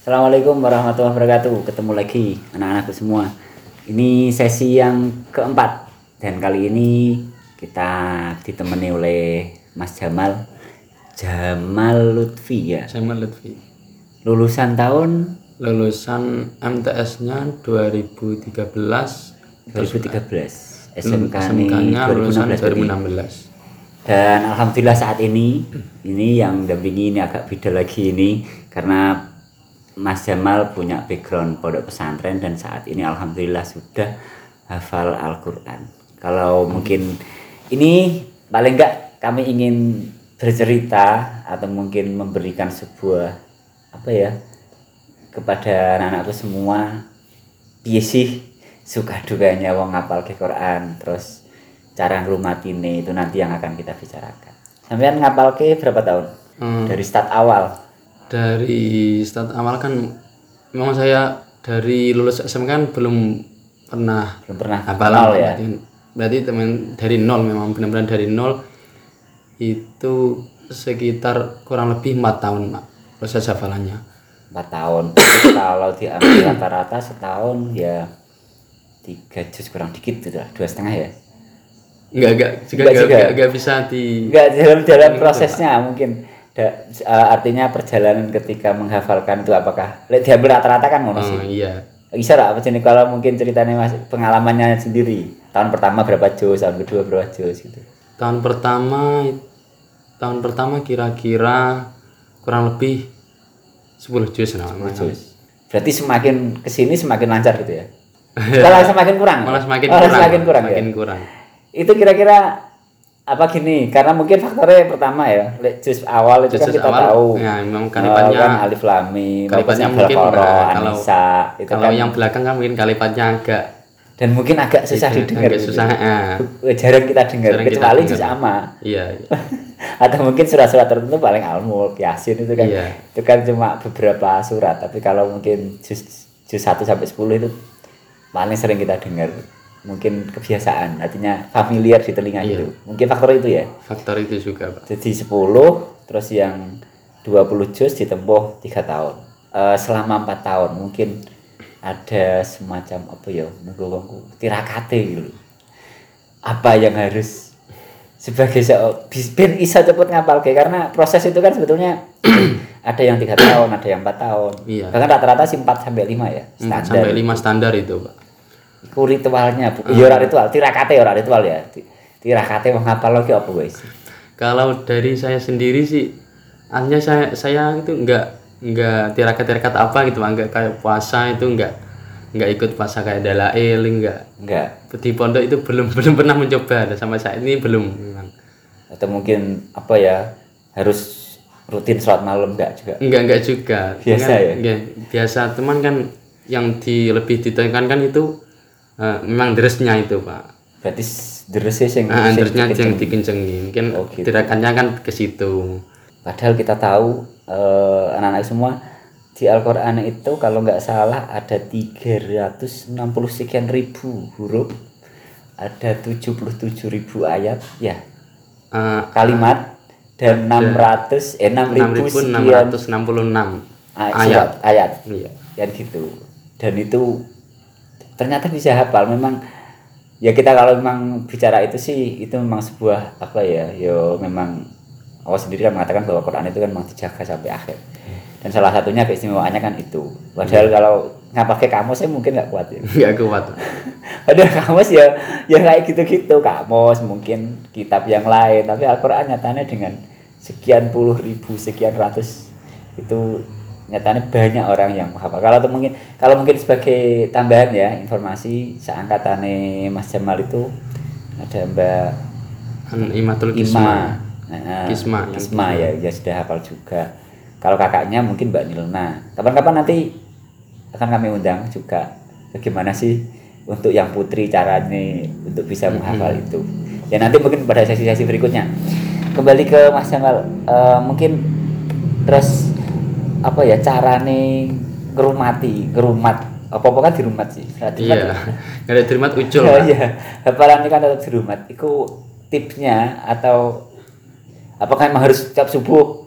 Assalamualaikum warahmatullahi wabarakatuh. Ketemu lagi anak-anakku semua. Ini sesi yang keempat dan kali ini kita ditemani oleh Mas Jamal Jamal Lutfi ya. Saya Lutfi. Lulusan tahun Lulusan MTS-nya 2013. 2013. SMK, SMK-nya lulusan 2016. berarti. 2016. Dan alhamdulillah saat ini ini yang dampingi ini agak beda lagi ini karena Mas Jamal punya background pondok pesantren dan saat ini alhamdulillah sudah hafal Al-Qur'an. Kalau mungkin ini paling enggak kami ingin bercerita atau mungkin memberikan sebuah apa ya kepada anak-anakku semua piye sih suka dukanya wong ngapal ke Quran terus cara ngrumatine itu nanti yang akan kita bicarakan. Sampean ngapal ke berapa tahun? Hmm, Dari start awal. Dari start awal kan memang saya dari lulus SMK kan belum pernah Belum pernah hafal nol ya. berarti, berarti teman dari nol memang benar-benar dari nol. Itu sekitar kurang lebih empat tahun pak proses hafalannya. 4 tahun. Kalau diambil rata-rata setahun ya tiga juz kurang dikit gitu lah, dua setengah ya. enggak enggak juga Enggak enggak, enggak bisa di Enggak dalam dalam prosesnya mungkin Eh, artinya perjalanan ketika menghafalkan itu apakah lek diambil rata-rata kan ngono sih. Oh, iya Bisa lah apa jenis kalau mungkin ceritanya Mas pengalamannya sendiri. Tahun pertama berapa juz, tahun kedua berapa juz gitu. tahun pertama tahun pertama kira-kira kurang lebih 10 juz nah, Juz. Berarti semakin ke sini semakin lancar gitu ya. Kalau semakin kurang. malah semakin Malah kurang semakin kurang ya. semakin kurang Itu kira-kira apa gini? Karena mungkin faktornya pertama ya, juz awal itu kan kita awal, tahu. ya, memang eh, kalimatnya- kan alif lam mim, kalimatnya mungkin, nah, kalau- An-Nisa, itu kalau kan yang belakang kan mungkin kalimatnya agak dan mungkin agak susah Itu, didengar. agak gitu. susah, ah. Eh, Jarang kita dengar Jarang kecuali dengar. juz ama. iya iya. Atau mungkin surat-surat tertentu paling al-mulk, yasin itu kan. Iya. Itu kan cuma beberapa surat, tapi kalau mungkin juz juz 1 sampai 10 itu paling sering kita dengar. Mungkin kebiasaan, artinya familiar di telinga Iya. gitu. Mungkin faktor itu ya. faktor itu juga pak Jadi 10 terus yang 20 juz ditempuh 3 tahun. Eh, selama 4 tahun mungkin ada semacam apa ya, monggo tirakate gitu. Apa yang harus sebagai se bis- ben isa cepet ngapal ke karena proses itu kan sebetulnya ada yang tiga tahun, ada yang empat tahun. Iya. Bahkan rata-rata sih 4 sampai 5 ya. 4 Standar. sampai 5 standar itu pak Iku ritualnya, Bu. Ya ora ritual, tirakate ya ora ritual ya. Ti- Tirakate mau ngapal lagi apa guys? kalau dari saya sendiri sih artinya saya saya itu enggak enggak tirakat-tirakat apa gitu enggak kayak puasa itu enggak enggak ikut puasa kayak dalail enggak Enggak. di pondok itu belum belum pernah mencoba sampai saat ini belum memang atau mungkin apa ya harus rutin sholat malam enggak juga enggak enggak juga Biasa Cuman, ya? enggak, biasa teman kan yang di lebih ditekankan itu eh, memang dressnya itu pak. Berarti s- deres sing nah, sing dressnya dikenceng. yang dikencengin. Mungkin Oh, gitu. tirakannya kan ke situ. Padahal kita tahu eh, anak-anak semua di Al-Quran itu kalau nggak salah ada 360 sekian ribu huruf ada 77 ribu ayat ya. Eh, kalimat dan 600 eh 6000 sekian 6666 ay- ayat. surat, ayat. Iya. Yang gitu. Dan itu ternyata bisa hafal memang ya kita kalau memang bicara itu sih itu memang sebuah apa ya yo memang Allah sendiri kan mengatakan bahwa Quran itu kan memang dijaga sampai akhir. Dan salah satunya keistimewaannya kan itu. Padahal kalau nggak pakai kamus saya mungkin nggak kuat ya. Nggak kuat. Padahal kamus ya ya kayak gitu-gitu kamus mungkin kitab yang lain. Tapi Al-Quran nyatanya dengan sekian puluh ribu sekian ratus itu nyatanya banyak orang yang menghafal. Kalau mungkin kalau mungkin sebagai tambahan ya informasi seangkatane Mas Jamal itu ada Mbak An imatul Ima. Kisma Nah, Kisma, yang Kisma ya ya sudah hafal juga. Kalau kakaknya mungkin Mbak Nilna. Kapan-kapan nanti akan kami undang juga bagaimana sih untuk yang putri caranya untuk bisa menghafal itu. Ya nanti mungkin pada sesi-sesi berikutnya. Kembali ke Mas Jamal Eh, mungkin terus apa ya carane ngerumati ngerumat apa apa kan dirumat sih Nah, dirumat iya ya? nggak ada terima ucul Oh Pak. iya, hafalan ini kan tetap di rumah. Iku tipsnya atau apakah memang harus setiap subuh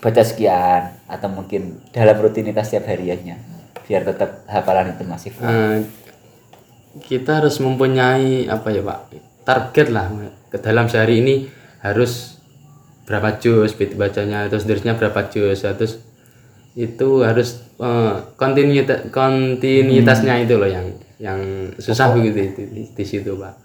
baca sekian atau mungkin dalam rutinitas setiap hariannya biar tetap hafalan itu masih full. Eh, kita harus mempunyai apa ya pak target lah ke dalam sehari ini harus berapa juz bit bacanya terus seterusnya berapa juz ya, terus itu harus kontinuitas kontinuitasnya itu loh yang yang susah begitu itu di, di situ pak.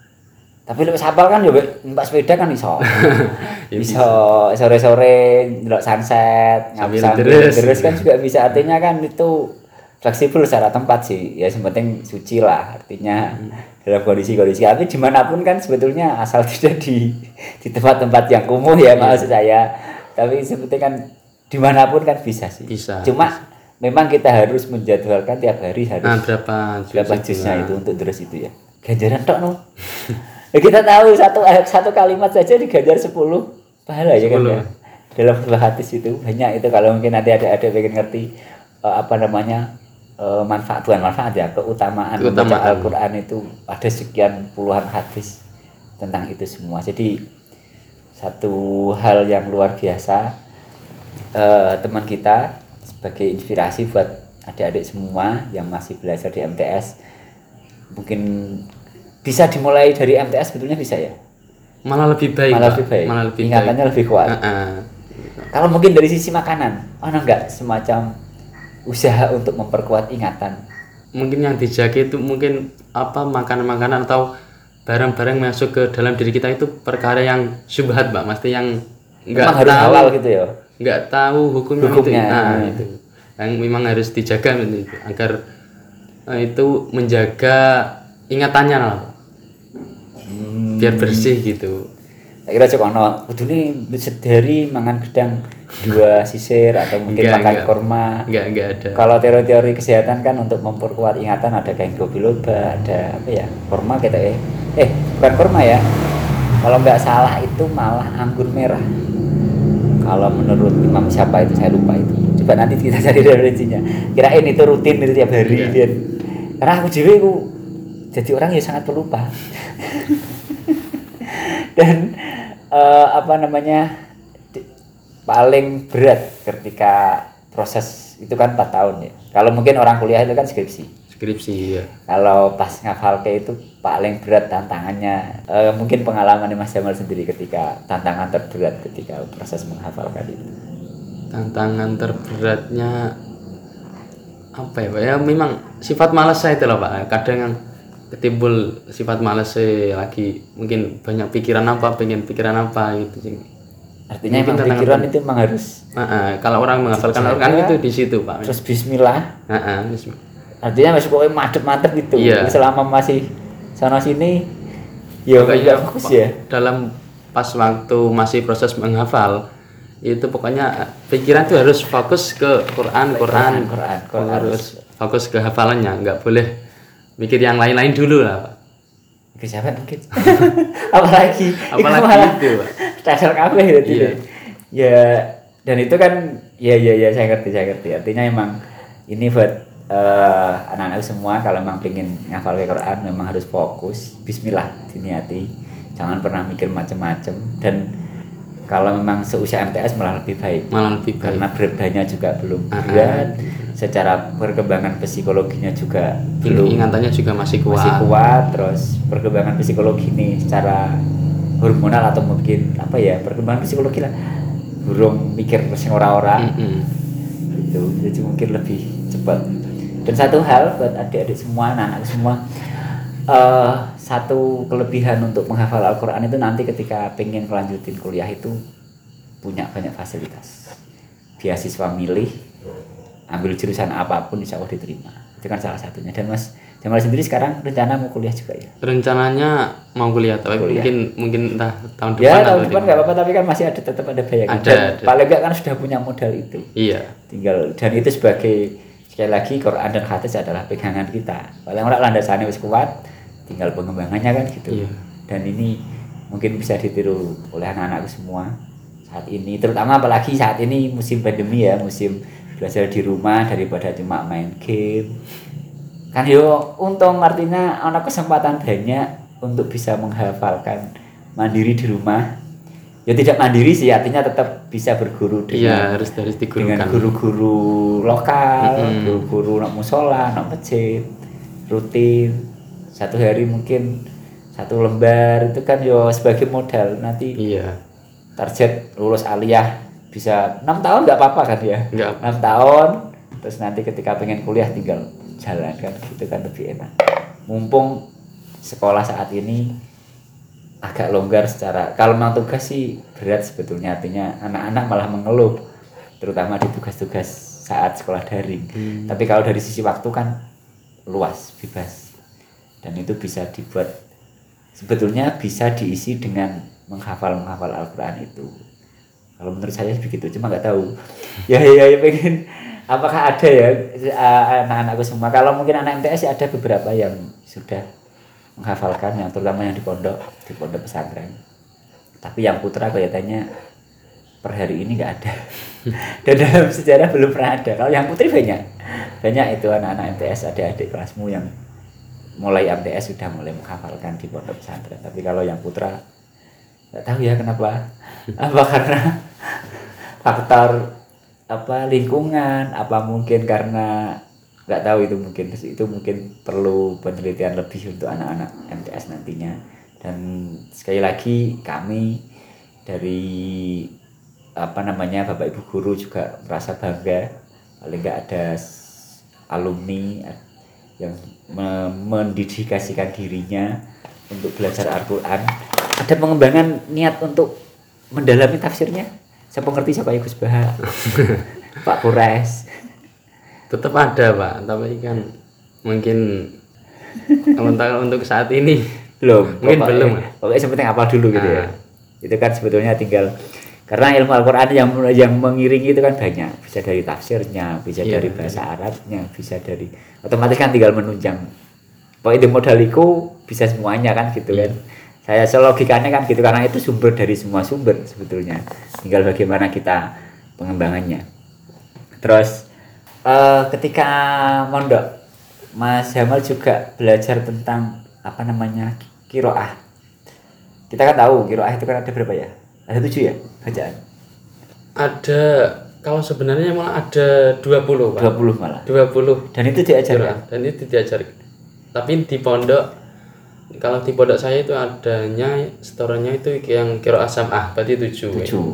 Tapi lu hafal kan ya Mbak, numpak sepeda kan iso. iso sore-sore ndelok sunset, Sambil deres. deres kan juga bisa. Artinya kan itu fleksibel secara tempat sih. Ya yang penting suci lah artinya dalam kondisi-kondisi. Tapi di mana pun kan sebetulnya asal tidak di di tempat-tempat yang kumuh ya maksud saya. Tapi sebetulnya kan di mana pun kan bisa sih. Bisa, Cuma memang kita harus menjadwalkan tiap hari harus nah berapa juz berapa jusnya itu untuk terus itu ya. Ganjaran tok no Ya, kita tahu satu satu kalimat saja diganjar 10 pahala ya kan 10. ya. Dalam sebuah hadis itu banyak itu. Kalau mungkin nanti ada ada pengen ngerti eh, apa namanya eh, manfaat bukan manfaat ya keutamaan, membaca Keutamaan. Al-Quran itu ada sekian puluhan hadis tentang itu semua. Jadi satu hal yang luar biasa eh, teman kita sebagai inspirasi buat adik-adik semua yang masih belajar di MTS mungkin bisa dimulai dari MTS sebetulnya bisa ya? Malah lebih baik malah lebih baik. Malah lebih ingatannya baik. lebih kuat. Heeh. kalau mungkin dari sisi makanan ada nggak semacam usaha untuk memperkuat ingatan? Mungkin yang dijaga itu mungkin apa makanan-makanan atau barang-barang masuk ke dalam diri kita itu perkara yang syubhat mbak pasti yang nggak memang harus tahu. halal gitu ya nggak tahu hukumnya, Hukumnya. itu nah itu yang memang harus dijaga itu agar eh, itu menjaga ingatannya lah hmm, biar bersih gitu kira cuma ono kudune sedari mangan gedang dua sisir atau mungkin Enggak, makan enggak. kurma nggak nggak ada Kalau teori-teori kesehatan kan untuk memperkuat ingatan ada ginkgo biloba, ada apa ya? Kurma kita eh. Eh, bukan kurma ya. Kalau nggak salah itu malah anggur merah. Kalau menurut imam siapa itu saya lupa itu. Coba nanti kita cari referensinya. Kirain itu rutin itu tiap hari dan karena aku juga aku jadi orang yang sangat pelupa. dan eh, apa namanya di- paling berat ketika proses itu kan 4 tahun ya. Kalau mungkin orang kuliah itu kan skripsi. Skripsi ya Kalau pas ngafal kayak itu paling berat tantangannya eh, mungkin pengalaman Mas Jamal sendiri ketika tantangan terberat ketika proses menghafalkan itu. tantangan terberatnya apa ya Pak? ya memang sifat malas saya itu loh pak kadang yang ketimbul sifat malas saya lagi mungkin banyak pikiran apa pengen pikiran apa gitu. Artinya Mungkin emang tantangan pikiran itu emang harus Nah, eh, kalau orang menghafalkan. Al-Quran itu di situ pak terus bismillah. Nah, eh, bismillah. Artinya masih pokoknya madep-madep gitu. Iya. Selama masih sana sini ya Pokoknya fokus ya. dalam pas waktu masih proses menghafal itu pokoknya pikiran tuh harus fokus ke Quran Quran, Quran, Quran. harus fokus ke hafalannya nggak boleh mikir yang lain-lain dulu lah pak Ke siapa mungkin? Apalagi Apalagi itu, Pak. Dasar kabeh gitu. Iya. Ya dan itu kan ya ya ya saya ngerti saya ngerti. Artinya emang ini buat eh, anak-anak semua kalau memang pengen ngafal Quran memang harus fokus. Bismillah diniati. Jangan pernah mikir macam-macam dan kalau memang seusia MTS malah lebih baik. Malah lebih baik. Karena bebannya juga belum. Berat secara perkembangan psikologinya juga belum. Ingatannya juga masih kuat. Masih kuat. Terus perkembangan psikologi ini secara hormonal atau mungkin apa ya perkembangan psikologi lah. Burung mikir sing ora-ora. Mm-mm. gitu. Jadi mungkin lebih cepat dan satu hal buat adik-adik semua anak-anak semua eh satu kelebihan untuk menghafal Al-Quran itu nanti ketika pengen melanjutin kuliah itu punya banyak fasilitas. Beasiswa milih ambil jurusan apa pun insya Allah diterima. Itu kan salah satunya. Dan Mas Jamal sendiri sekarang rencana mau kuliah juga ya? Rencananya mau kuliah tapi Kuliah. mungkin mungkin entah tahun depan ya atau tahun depan nggak apa-apa tapi kan masih ada tetap ada bayangan Ada, dan ada. paling nggak kan sudah punya modal itu. Iya. Tinggal dan itu sebagai sekali lagi Quran dan hadis adalah pegangan kita. Paling ora landasannya wis kuat tinggal pengembangannya kan gitu. Iya. dan ini mungkin bisa ditiru oleh anak-anakku semua saat ini. Terutama apalagi saat ini musim pandemi ya musim belajar di rumah daripada cuma main game. Kan yo untung artinya anak kesempatan banyak untuk bisa menghafalkan mandiri di rumah ya tidak mandiri sih artinya tetap bisa berguru Iya, dengan harus harus dengan digurukan. guru-guru lokal, Mm-mm. guru-guru nak musola, nak masjid, rutin satu hari mungkin satu lembar itu kan yo sebagai modal nanti Iya. target lulus aliyah bisa enam tahun nggak apa-apa kan ya enam tahun terus nanti ketika pengen kuliah tinggal jalan kan gitu kan lebih enak mumpung sekolah saat ini agak longgar secara kalau memang tugas sih berat sebetulnya artinya anak-anak malah mengeluh terutama di tugas-tugas saat sekolah daring. Hmm. tapi kalau dari sisi waktu kan luas bebas. Dan itu bisa dibuat sebetulnya bisa diisi dengan menghafal menghafal Al-Quran itu. Kalau menurut saya begitu cuma nggak tahu. Ya ya ya pengen apakah ada ya eh, anak-anakku semua? Kalau mungkin anak MTS ya ada beberapa yang sudah menghafalkan yang terutama yang di pondok di pondok pesantren. Tapi yang putra kelihatannya per hari ini nggak ada. Dan dalam sejarah belum pernah ada. Kalau yang putri banyak. Banyak itu anak-anak MTS adik-adik kelasmu yang mulai MTS sudah mulai menghafalkan di pondok pesantren. Tapi kalau yang putra nggak tahu ya kenapa. Apa karena faktor apa lingkungan apa mungkin karena nggak tahu itu mungkin. Itu mungkin perlu penelitian lebih untuk anak-anak MTS nantinya. Dan sekali lagi kami dari apa namanya bapak ibu guru juga merasa bangga. Paling nggak ada alumni yang me- mendedikasikan dirinya untuk belajar Al-Quran. Ada pengembangan niat untuk mendalami tafsirnya? Saya pengerti siapa Gus Baha Pak Kures Tetap ada, Pak. Tapi kan mungkin untuk untuk saat ini belum Mungkin pokoknya- belum. pokoknya penting apal dulu gitu ya Ah. itu kan sebetulnya tinggal karena ilmu Al-Quran yang yang mengiringi itu kan banyak bisa dari tafsirnya bisa Iya. dari bahasa Arabnya bisa dari otomatis kan tinggal menunjang pokoknya modaliku bisa semuanya kan gitu kan saya selogikanya kan gitu karena itu sumber dari semua sumber sebetulnya tinggal bagaimana kita pengembangannya terus eh, ketika mondok Mas Jamal juga belajar tentang apa namanya kiroah. Kita kan tahu kiroah itu kan ada berapa ya? Ada tujuh ya bacaan? Ada kalau sebenarnya malah ada 20, Pak. 20 malah. 20 dan itu diajarkan dan itu diajar. Tapi di pondok kalau di pondok saya itu adanya setorannya itu yang kiro asam ah berarti tujuh. Tujuh.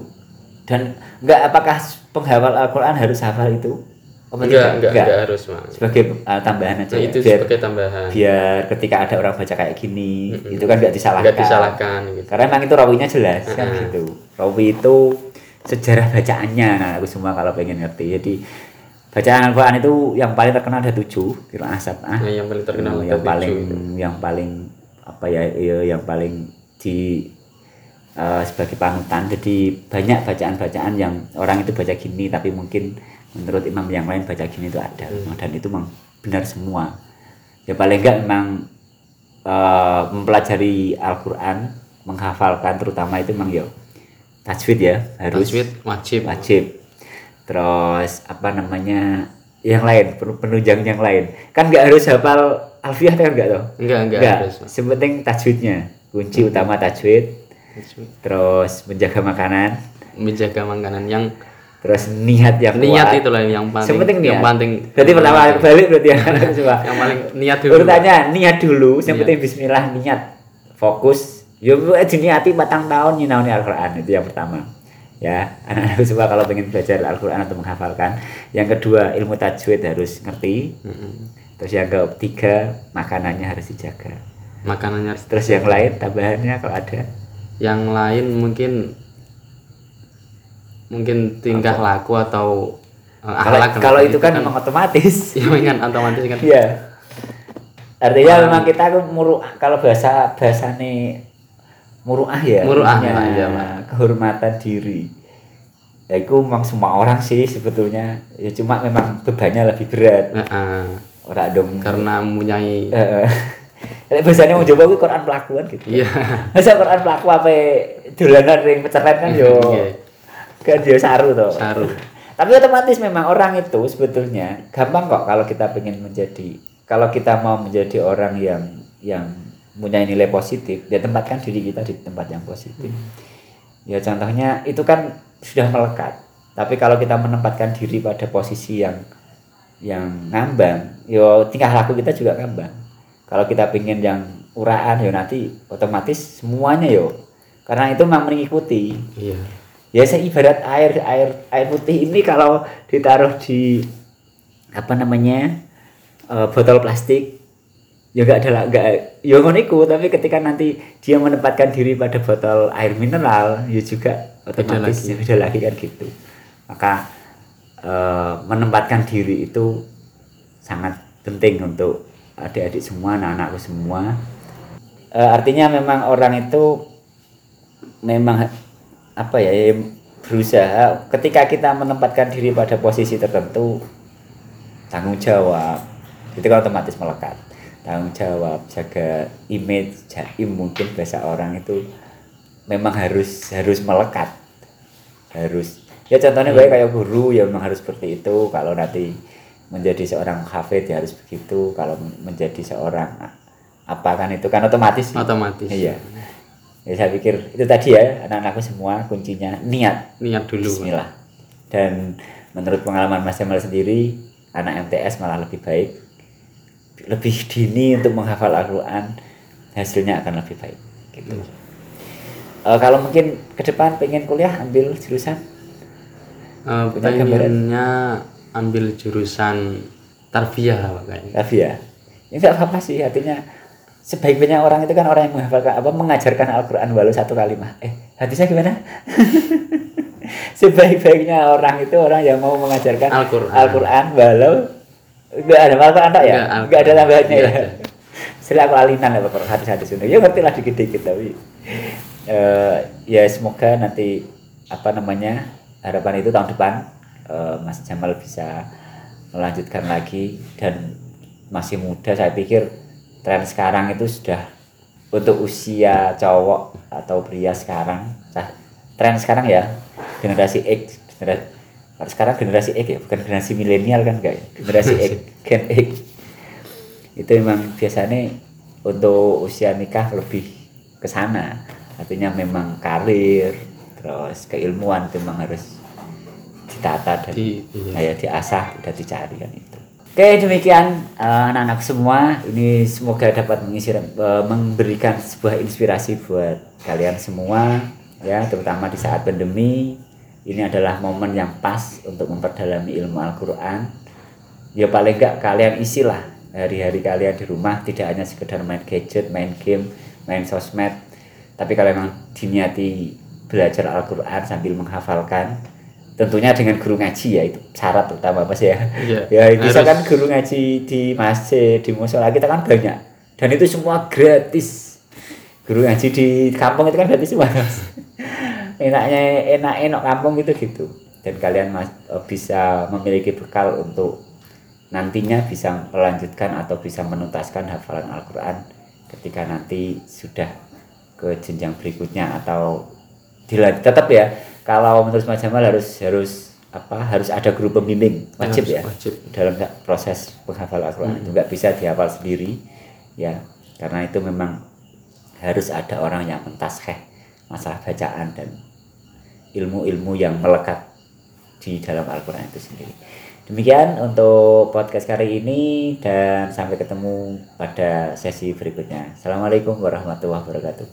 Dan enggak apakah penghafal Al-Quran harus hafal itu Apa enggak, tidak? enggak. enggak harus mas. Sebagai uh, tambahan aja nah, ya. itu biar sebagai tambahan. biar ketika ada orang baca kayak gini itu kan nggak disalahkan. Enggak disalahkan gitu. Karena emang itu rawinya jelas kan gitu. Rawi itu sejarah bacaannya nah aku semua kalau pengen ngerti. Jadi bacaan Al-Quran itu yang paling terkenal ada tujuh kira asap ah. Nah, yang paling terkenal yang ada paling tujuh. yang paling apa ya ya, yang paling di eh, sebagai panutan. Jadi banyak bacaan-bacaan yang orang itu baca gini tapi mungkin menurut imam yang lain baca gini itu ada. Dan itu memang benar semua. Ya paling enggak memang eh, mempelajari Al-Quran menghafalkan terutama itu memang ya tajwid ya harus Tajwid wajib. wajib. Terus apa namanya yang lain pen- penunjang yang lain. Kan nggak harus hafal alfiah kan nggak toh? Enggak enggak, nggak. harus sepenting tajwidnya kunci utama tajwid. Tajwid. terus menjaga makanan. Menjaga makanan yang terus niat yang niat kuat. itu lah yang paling yang niat. penting berarti pertama balik berarti ya. Coba. Yang paling niat dulu. Urutannya niat dulu. Yang penting Bismillah niat. Fokus. Yo diniati batang tahun nyinauni Al-Quran. Itu yang pertama. Ya. Anak-anakku semua kalau pengen belajar Al-Quran atau menghafalkan. Yang kedua ilmu tajwid harus ngerti. Terus yang ketiga makanannya harus dijaga. Makanannya harus- terus yang lain tambahannya kalau ada? Yang lain mungkin mungkin tingkah laku atau uh, kalau akhlak kalau itu kan memang otomatis ya kan otomatis kan Iya. Artinya memang kita muru kalau bahasa bahasa nih muruah ya. Muru'ah, iya, Pak. kehormatan diri. Ya itu memang semua orang sih sebetulnya. Ya cuma memang bebannya lebih berat. Nah, ah, Orang dong. karena mempunyai Heeh. Nek bahasanya mau coba kuwi Quran pelakuan gitu. iya Masa Quran pelaku apa dolanan ring peceret kan yo. Iya. Kan dia saru toh. saru. Tapi otomatis memang orang itu sebetulnya gampang kok kalau kita pengen menjadi kalau kita mau menjadi orang yang yang punya nilai positif, ya tempatkan diri kita di tempat yang positif. ya contohnya itu kan sudah melekat. Tapi kalau kita menempatkan diri pada posisi yang yang ngambang yo tingkah laku kita juga ngambang. Kalau kita pingin yang uraan ya nanti otomatis semuanya yo. Karena itu memang mengikuti. Iya ya saya ibarat air air air putih ini kalau ditaruh di apa namanya eh, botol plastik ya nggak ada nggak ya ngono iku, tapi ketika nanti dia menempatkan diri pada botol air mineral ya juga otomatis lagi. ya beda lagi kan gitu. Maka eh, menempatkan diri itu sangat penting untuk adik-adik semua anak-anakku semua. Eh, artinya memang orang itu memang apa ya ya, berusaha ketika kita menempatkan diri pada posisi tertentu tanggung jawab. Itu kan otomatis melekat. Tanggung jawab jaga image jaim mungkin bahasa orang itu memang harus harus melekat. Harus. Ya contohnya baik kayak guru ya memang harus seperti itu. Kalau nanti menjadi seorang hafid ya harus begitu. Kalau menjadi seorang apa kan itu kan otomatis. Otomatis. Iya ya saya pikir itu tadi ya anak-anakku semua kuncinya niat. Niat dulu. Bismillah. Dan menurut pengalaman Mas Jamal sendiri anak MTS malah lebih baik lebih dini untuk menghafal Al-Quran hasilnya akan lebih baik gitu. Eh, kalau mungkin ke depan pengen kuliah ambil jurusan? Punya gambaran? pengennya ambil jurusan tarbiyah lah kayaknya. Tapi ya ya nggak apa-apa sih artinya sebaik-baiknya orang itu kan orang yang menghafalkan apa mengajarkan Al-Quran walau satu kalimat eh hadisnya gimana? Sebaik-baiknya orang itu orang yang mau mengajarkan Al-Qur'an. Al-Quran walau nggak ada Al-Quran tak ya? Nggak, nggak ada tambahannya ya. Setelah aku alinan lah pokoknya hadis-hadis itu ya ngerti lah dikit-dikit tapi eh, ya semoga nanti apa namanya harapan itu tahun depan eh, Mas Jamal bisa melanjutkan lagi dan masih muda saya pikir tren sekarang itu sudah untuk usia cowok atau pria sekarang. Nah, tren sekarang ya generasi X genera- kalau sekarang generasi X ya bukan generasi milenial kan ya generasi X Gen X. Itu memang biasanya untuk usia nikah lebih ke sana. Artinya memang karir terus keilmuan itu memang harus ditata dan Di- iya. kayak diasah dan dicari kan itu oke demikian eh, anak-anak semua. Ini semoga dapat mengisi eh, memberikan sebuah inspirasi buat kalian semua ya terutama di saat pandemi. Ini adalah momen yang pas untuk memperdalami ilmu Al-Quran. Ya paling enggak kalian isilah hari-hari kalian di rumah. Tidak hanya sekedar main gadget, main game, main sosmed. Tapi kalau memang diniati belajar Al-Quran sambil menghafalkan tentunya dengan guru ngaji ya itu syarat utama mas ya. Iya, ya bisa harus. kan guru ngaji di masjid di musola kita kan banyak. Dan itu semua gratis. Guru ngaji di kampung itu kan gratis semua Mas. enaknya enak enak kampung itu gitu. Dan kalian mas, eh, bisa memiliki bekal untuk nantinya bisa melanjutkan atau bisa menuntaskan hafalan Al-Quran ketika nanti sudah ke jenjang berikutnya atau dilanjut. Tetap ya kalau menurut Mas Jamal harus harus apa harus ada guru pembimbing. Wajib Harus ya? wajib. dalam proses penghafal Al-Quran itu. Nggak bisa dihafal sendiri ya. Karena itu memang harus ada orang yang mentaskeh masalah bacaan dan ilmu-ilmu yang melekat di dalam Al-Quran itu sendiri. Demikian untuk podcast kali ini dan sampai ketemu pada sesi berikutnya. Assalamualaikum warahmatullahi wabarakatuh